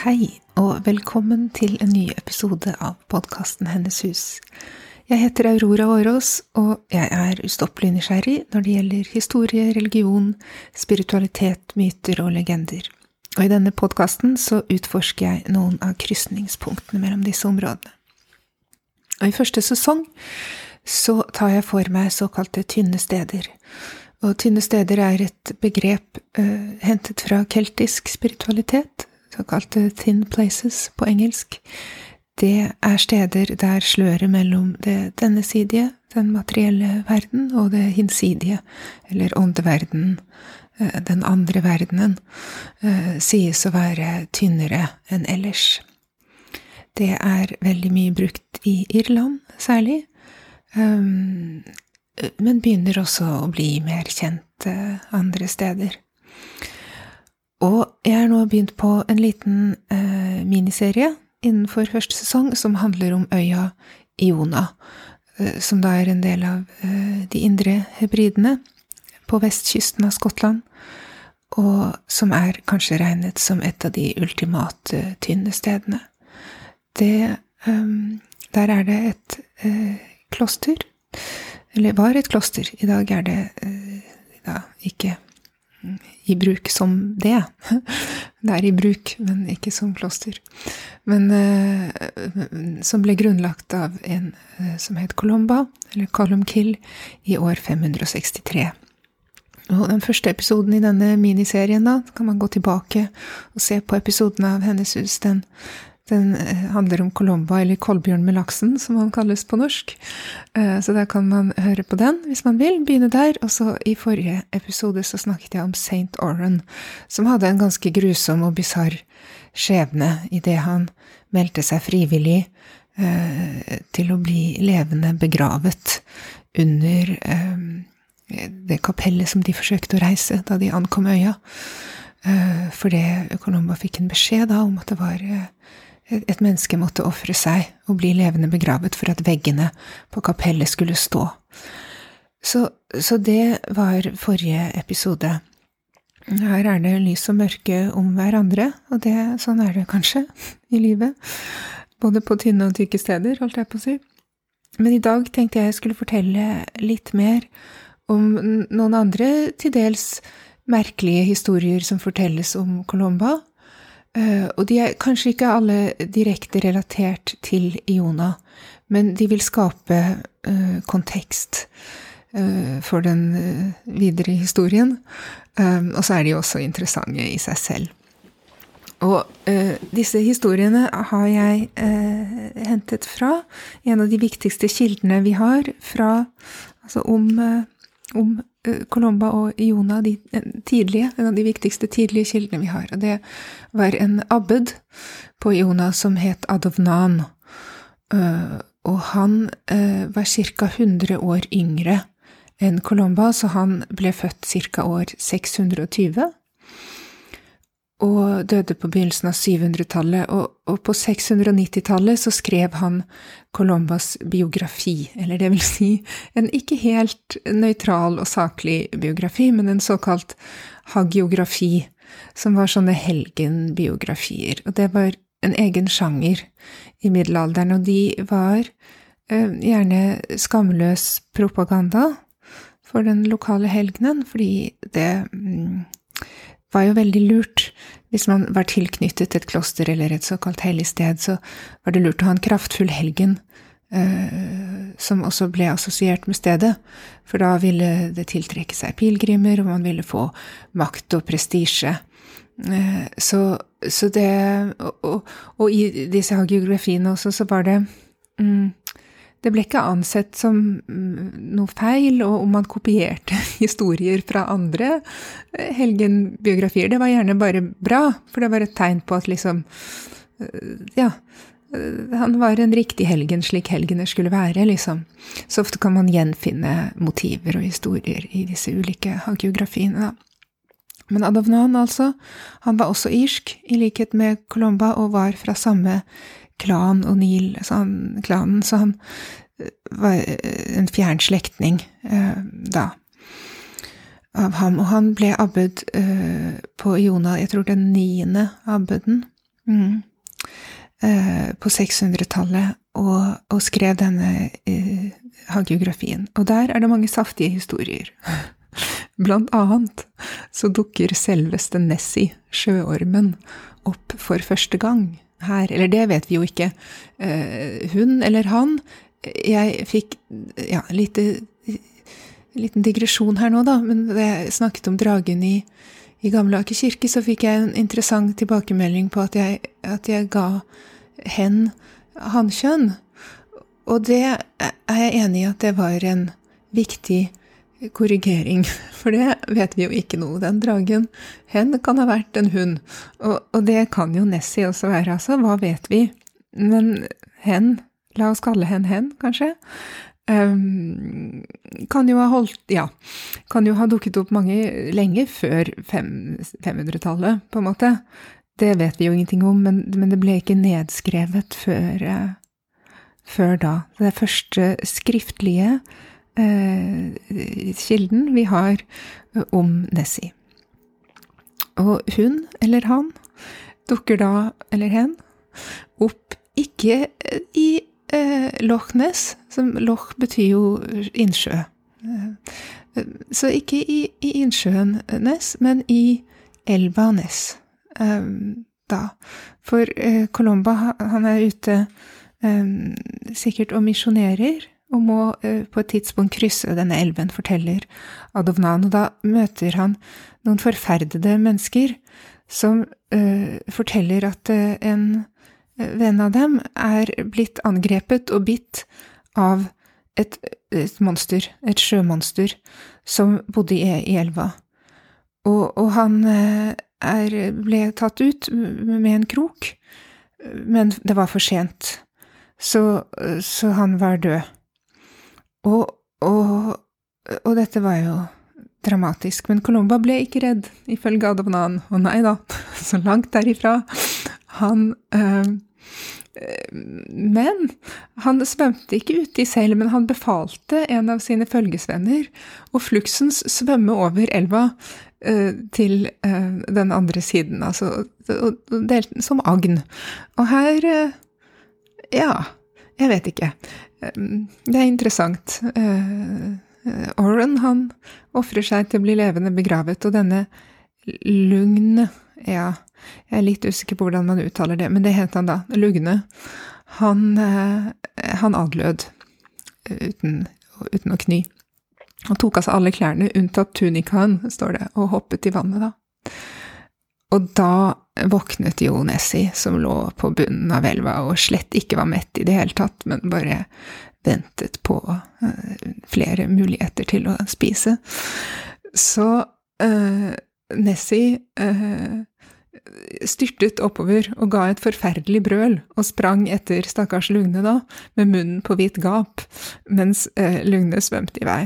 Hei, og velkommen til en ny episode av podkasten Hennes hus. Jeg heter Aurora Årås, og jeg er ustoppelig nysgjerrig når det gjelder historie, religion, spiritualitet, myter og legender. Og i denne podkasten så utforsker jeg noen av krysningspunktene mellom disse områdene. Og i første sesong så tar jeg for meg såkalte tynne steder. Og tynne steder er et begrep uh, hentet fra keltisk spiritualitet, såkalte thin places på engelsk. Det er steder der sløret mellom det dennesidige, den materielle verden, og det hinsidige, eller åndeverdenen, den andre verdenen, sies å være tynnere enn ellers. Det er veldig mye brukt i Irland, særlig, men begynner også å bli mer kjent andre steder. Og jeg har nå begynt på en liten eh, miniserie innenfor første sesong som handler om øya Iona, eh, som da er en del av eh, de indre hebridene på vestkysten av Skottland, og som er kanskje regnet som et av de ultimate tynne stedene. Det Der er det et kloster, eller var et kloster, i dag er det da ikke i bruk som det. Det er i bruk, men ikke som kloster. Men eh, som ble grunnlagt av en eh, som het Colomba, eller Columkill, i år 563. Og den første episoden i denne miniserien, da, kan man gå tilbake og se på episoden av Hennes hus. Den eh, handler om Colomba, eller Kolbjørn med laksen, som han kalles på norsk. Eh, så da kan man høre på den hvis man vil. Begynne der. Og så i forrige episode så snakket jeg om St. Oran, som hadde en ganske grusom og bisarr skjebne idet han meldte seg frivillig eh, til å bli levende begravet under det kapellet som de forsøkte å reise da de ankom øya. Fordi Colomba fikk en beskjed da om at det var et menneske måtte ofre seg og bli levende begravet for at veggene på kapellet skulle stå. Så, så det var forrige episode. Her er det lys og mørke om hverandre, og det, sånn er det kanskje i livet. Både på tynne og tykke steder, holdt jeg på å si. Men i dag tenkte jeg jeg skulle fortelle litt mer om noen andre til dels merkelige historier som fortelles om Colomba, og de er kanskje ikke alle direkte relatert til Iona, men de vil skape eh, kontekst eh, for den videre historien. Og så er de også interessante i seg selv. Og disse historiene har jeg hentet fra en av de viktigste kildene vi har fra, altså om, om Eh, Colomba og Iona, de tidlige, en av de viktigste tidlige kildene vi har. Og det var en abbed på Iona som het Adovnan. Eh, og han eh, var ca. 100 år yngre enn Colomba, så han ble født ca. år 620 og døde på begynnelsen av 700-tallet, og, og, på 690-tallet så skrev han Colombas biografi, eller det vil si en ikke helt nøytral og saklig biografi, men en såkalt hagiografi, som var sånne helgenbiografier, og det var en egen sjanger i middelalderen, og de var eh, gjerne skamløs propaganda for den lokale helgenen, fordi det mm, var jo veldig lurt. Hvis man var tilknyttet et kloster eller et såkalt hellig sted, så var det lurt å ha en kraftfull helgen eh, som også ble assosiert med stedet, for da ville det tiltrekke seg pilegrimer, og man ville få makt og prestisje. Eh, så, så, det og, og, og, i disse hagiografiene også, så var det mm, det ble ikke ansett som mm, noe feil, og om man kopierte historier fra andre eh, helgenbiografier, det var gjerne bare bra, for det var et tegn på at liksom eh, Ja, eh, han var en riktig helgen slik helgener skulle være, liksom. Så ofte kan man gjenfinne motiver og historier i disse ulike hagiografiene, da. Men Adovnan, altså, han var også irsk, i likhet med Colomba, og var fra samme klan O'Neill, Nil, så han, klanen, så han eh, var eh, en fjern slektning eh, da av ham. Og han ble abbed eh, på Jona, jeg tror den niende abbeden, mm, eh, på 600-tallet, og, og, skrev denne eh, hagiografien. Og der er det mange saftige historier. Blant annet så dukker selveste Nessie, sjøormen, opp for første gang her. Eller det vet vi jo ikke. Eh, hun eller han. Jeg fikk ja, lite, liten digresjon her nå, da, men da jeg snakket om dragen i, i Gamle Aker kirke, så fikk jeg en interessant tilbakemelding på at jeg, at jeg ga hen hannkjønn. Og det er jeg enig i at det var en viktig korrigering, for det vet vi jo ikke noe. Den dragen, hen kan ha vært en hund, og, og det kan jo Nessie også være, altså, hva vet vi? Men hen, la oss kalle hen hen, kanskje, um, kan jo ha holdt, ja, kan jo ha dukket opp mange lenge før 500-tallet, på en måte. Det vet vi jo ingenting om, men, men det ble ikke nedskrevet før, uh, før da. Det første skriftlige eh, kilden vi har eh, om Nessie. Og hun, eller han, dukker da, eller hen, opp ikke i eh, Loch Ness, som Loch betyr jo innsjø. Eh, så ikke i, i, innsjøen Ness, men i elva Ness. Eh, da. For eh, Colomba, han er ute sikkert og misjonerer og må uh, på et tidspunkt krysse denne elven, forteller Adovnan. Og da møter han noen forferdede mennesker som uh, forteller at uh, en venn av dem er blitt angrepet og bitt av et, et monster, et sjømonster, som bodde i, i elva. Og, og han er, ble tatt ut med en krok, men det var for sent, så, så han var død. Og, og, og, dette var jo dramatisk, men Colomba ble ikke redd, ifølge Adabanan. Og nei da, så langt derifra. Han øh, Men han svømte ikke uti selv, men han befalte en av sine følgesvenner å fluksens svømme over elva øh, til uh, den andre siden, altså delte den som agn. Og her Ja, jeg vet ikke. Det er interessant. Eh, Oren han ofrer seg til å bli levende begravet, og denne Lugn Ja, jeg er litt usikker på hvordan man uttaler det, men det het han da. Lugne. Han, eh, han adlød uten, uten, å kny. Han tok av seg alle klærne unntatt tunikaen, står det, og hoppet i vannet, da. Og da våknet jo Nessie, som lå på bunnen av elva og slett ikke var mett i det hele tatt, men bare ventet på uh, flere muligheter til å spise. Så uh, Nessie uh, styrtet oppover og ga et forferdelig brøl, og sprang etter stakkars Lugne da, med munnen på vidt gap, mens Lugne svømte i vei.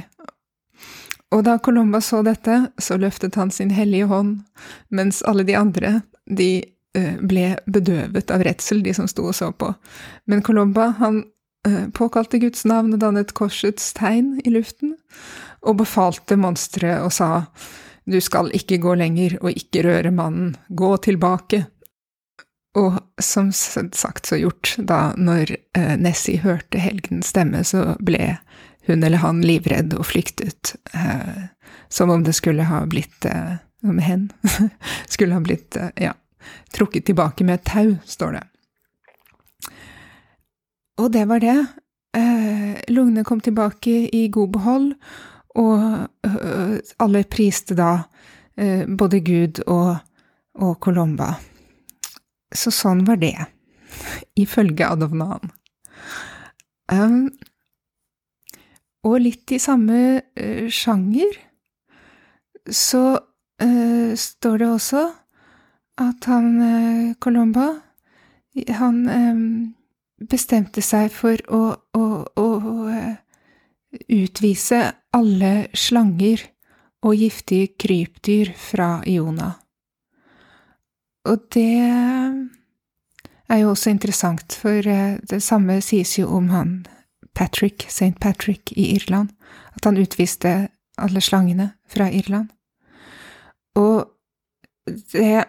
Og da Colomba så dette, så løftet han sin hellige hånd, mens alle de andre, de eh, ble bedøvet av redsel, de som sto og så på. Men Colomba, han eh, påkalte Guds navn og dannet korsets tegn i luften, og befalte monsteret og sa, du skal ikke gå lenger og ikke røre mannen, gå tilbake. Og som sagt så gjort, da når eh, Nessie hørte helgens stemme, så ble hun eller han livredd og flyktet, eh, som om det skulle ha blitt eh, Om hen skulle ha blitt eh, ja, trukket tilbake med et tau, står det. Og det var det. Eh, lungene kom tilbake i god behold, og øh, alle priste da eh, både Gud og, og Colomba. Så sånn var det, ifølge Adovnan. Um, og litt i samme uh, sjanger så uh, står det også at han uh, Colomba han um, bestemte seg for å, å, å utvise alle slanger og giftige krypdyr fra Iona. Og det er jo også interessant, for det samme sies jo om han Patrick, St. Patrick i Irland, at han utviste alle slangene fra Irland. Og det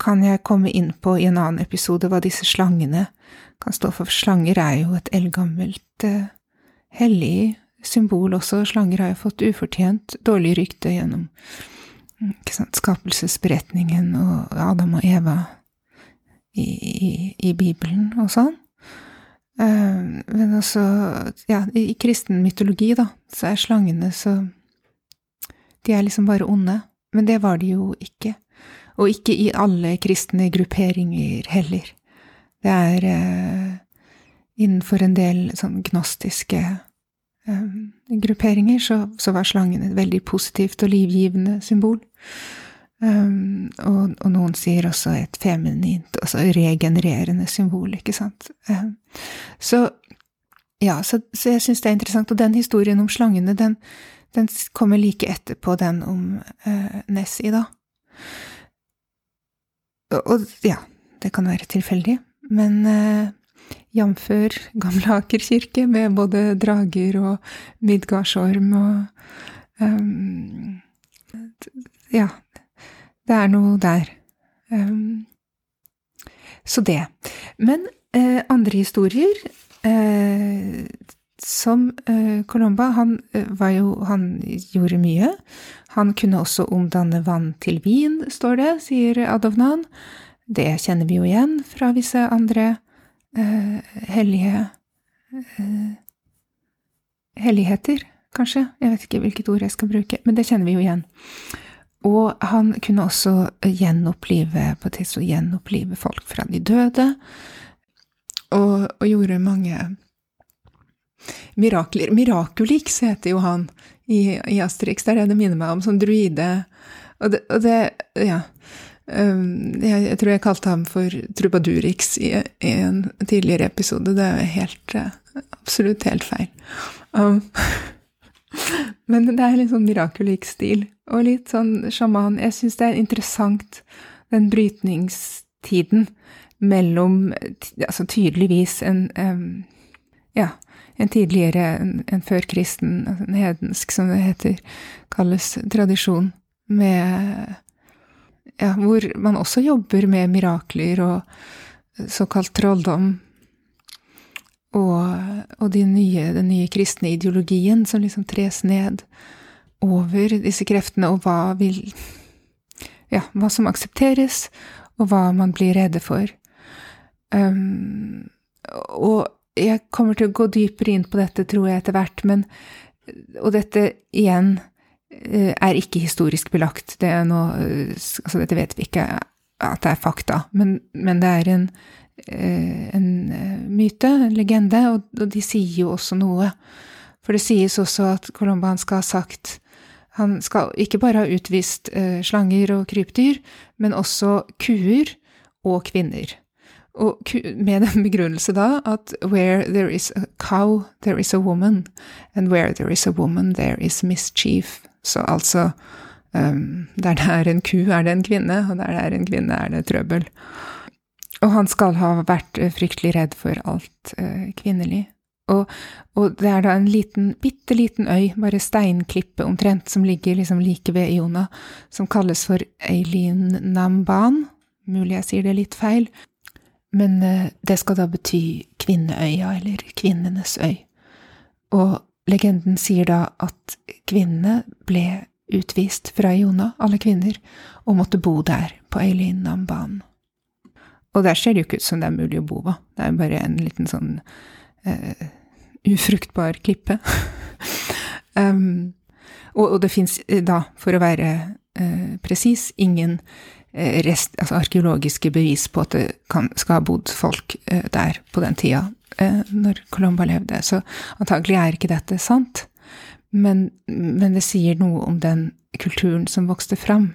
kan jeg komme inn på i en annen episode, hva disse slangene kan stå for. Slanger er jo et eldgammelt uh, hellig symbol også. Slanger har jo fått ufortjent dårlig rykte gjennom sant, skapelsesberetningen og Adam og Eva i, i, i Bibelen og sånn. Eh, men også, ja, i kristen mytologi, da, så er slangene så De er liksom bare onde. Men det var de jo ikke. Og ikke i alle kristne grupperinger heller. Det er uh, innenfor en del sånn gnostiske uh, grupperinger så, så, var slangen et veldig positivt og livgivende symbol. Um, og, og, noen sier også et feminint, altså regenererende symbol, ikke sant. Um, så ja, så, så jeg syns det er interessant. Og den historien om slangene, den, den kommer like etterpå den om uh, Nessie, da. Og, og, ja, det kan være tilfeldig, men uh, jf. Gamle Aker kirke, med både drager og midgardsorm og um, Ja, det er noe der. Um, så det. Men uh, andre historier uh, Som uh, Colomba, han var jo Han gjorde mye. Han kunne også omdanne vann til vin, står det, sier Adovnan. Det kjenner vi jo igjen fra visse andre hellige Helligheter, kanskje. Jeg vet ikke hvilket ord jeg skal bruke, men det kjenner vi jo igjen. Og han kunne også gjenopplive, på tidspunkt gjenopplive folk fra de døde, og, og gjorde mange mirakler. Mirakulix heter jo han i, i Asterix, det er det det minner meg om, som druide. Og det, og det ja. Um, jeg, jeg, tror jeg kalte ham for Trubadurix i, i en tidligere episode. Det er helt uh, absolutt helt feil. Um, men det er litt sånn Miraculix-stil og litt sånn sjaman. Jeg syns det er interessant, den brytningstiden mellom Altså tydeligvis en um, Ja, en tidligere, en, en førkristen, altså en hedensk, som det heter, kalles tradisjon, med Ja, hvor man også jobber med mirakler og såkalt trolldom. Og, og de nye, den nye kristne ideologien som liksom tres ned over disse kreftene, og hva vil Ja, hva som aksepteres, og hva man blir redde for. Um, og jeg kommer til å gå dypere inn på dette, tror jeg, etter hvert, men Og dette igjen eh, er ikke historisk belagt. Det noe eh, Altså, dette vet vi ikke at det er fakta, men, men det er en, en myte, en legende, og de sier jo også noe. For det sies også at Colomba skal ha sagt han skal ikke bare ha utvist eh, slanger og krypdyr, men også kuer og kvinner. Og med den begrunnelse da at where there is a cow, there is a woman, and where there is a woman, there is mischief. Så altså um, der det er en ku, er det en kvinne, og der det er en kvinne, er det trøbbel. Og han skal ha vært eh, fryktelig redd for alt eh, kvinnelig. Og, og, det er da en liten, bitte liten øy, bare steinklippe omtrent, som ligger liksom like ved Iona, som kalles for Eileen Namban. Mulig jeg sier det litt feil, men eh, det skal da bety Kvinneøya, eller Kvinnenes øy. Og legenden sier da at kvinnene ble utvist fra Iona, alle kvinner, og måtte bo der, på Eileen Namban. Og der ser det jo ikke ut som det er mulig å bo, hva. Det er bare en liten sånn uh, ufruktbar klippe. um, og, og, det fins eh, da, for å være uh, presis, ingen rest, altså arkeologiske bevis på at det kan, skal ha bodd folk uh, der på den tida, når Colomba levde. Så antagelig er ikke dette sant. men, men, det sier noe om den kulturen som vokste fram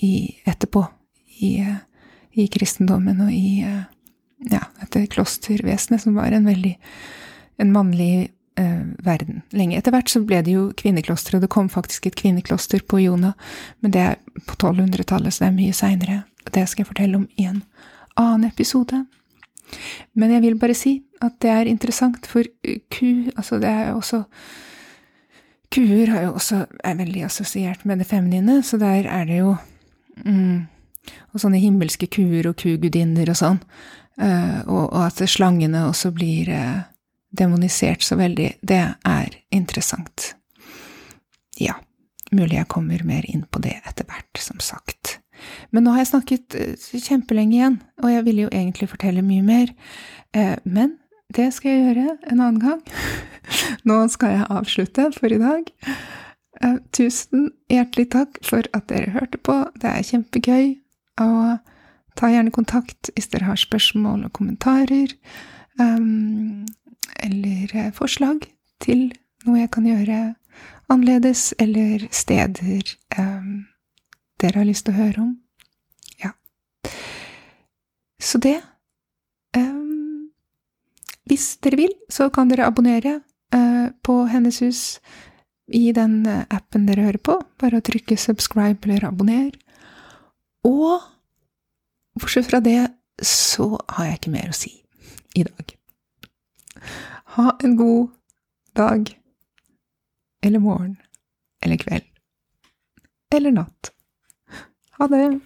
i, etterpå, i, i, kristendommen og i ja, dette klostervesenet, som var en veldig en mannlig eh, verden lenge. Etter hvert så ble det jo kvinneklostre, og det kom faktisk et kvinnekloster på Jona, men det er på 1200-tallet, så det er mye seinere. Det skal jeg fortelle om i en annen episode. Men jeg vil bare si at det er interessant, for ku Altså, det er også Kuer har jo også, er veldig assosiert med det feminine, så der er det jo mm, Og sånne himmelske kuer og kugudinner og sånn. Uh, og, og, at slangene også blir uh, demonisert så veldig, det er interessant. Ja, mulig jeg kommer mer inn på det etter hvert, som sagt. Men nå har jeg snakket uh, kjempelenge igjen, og jeg ville jo egentlig fortelle mye mer. men det skal jeg gjøre en annen gang. Nå skal jeg avslutte for i dag. Eh, tusen hjertelig takk for at dere hørte på. Det er kjempegøy. Og ta gjerne kontakt hvis dere har spørsmål og kommentarer. Um, eller eh, forslag til noe jeg kan gjøre annerledes, eller steder um, dere har lyst til å høre om. Ja. Så det hvis dere vil, så kan dere abonnere uh, på Hennes hus i den eh, appen dere hører på. Bare å trykke subscribe eller abonner. Og bortsett fra det så har jeg ikke mer å si i dag. Ha en god dag eller morgen eller kveld eller natt. Ha det.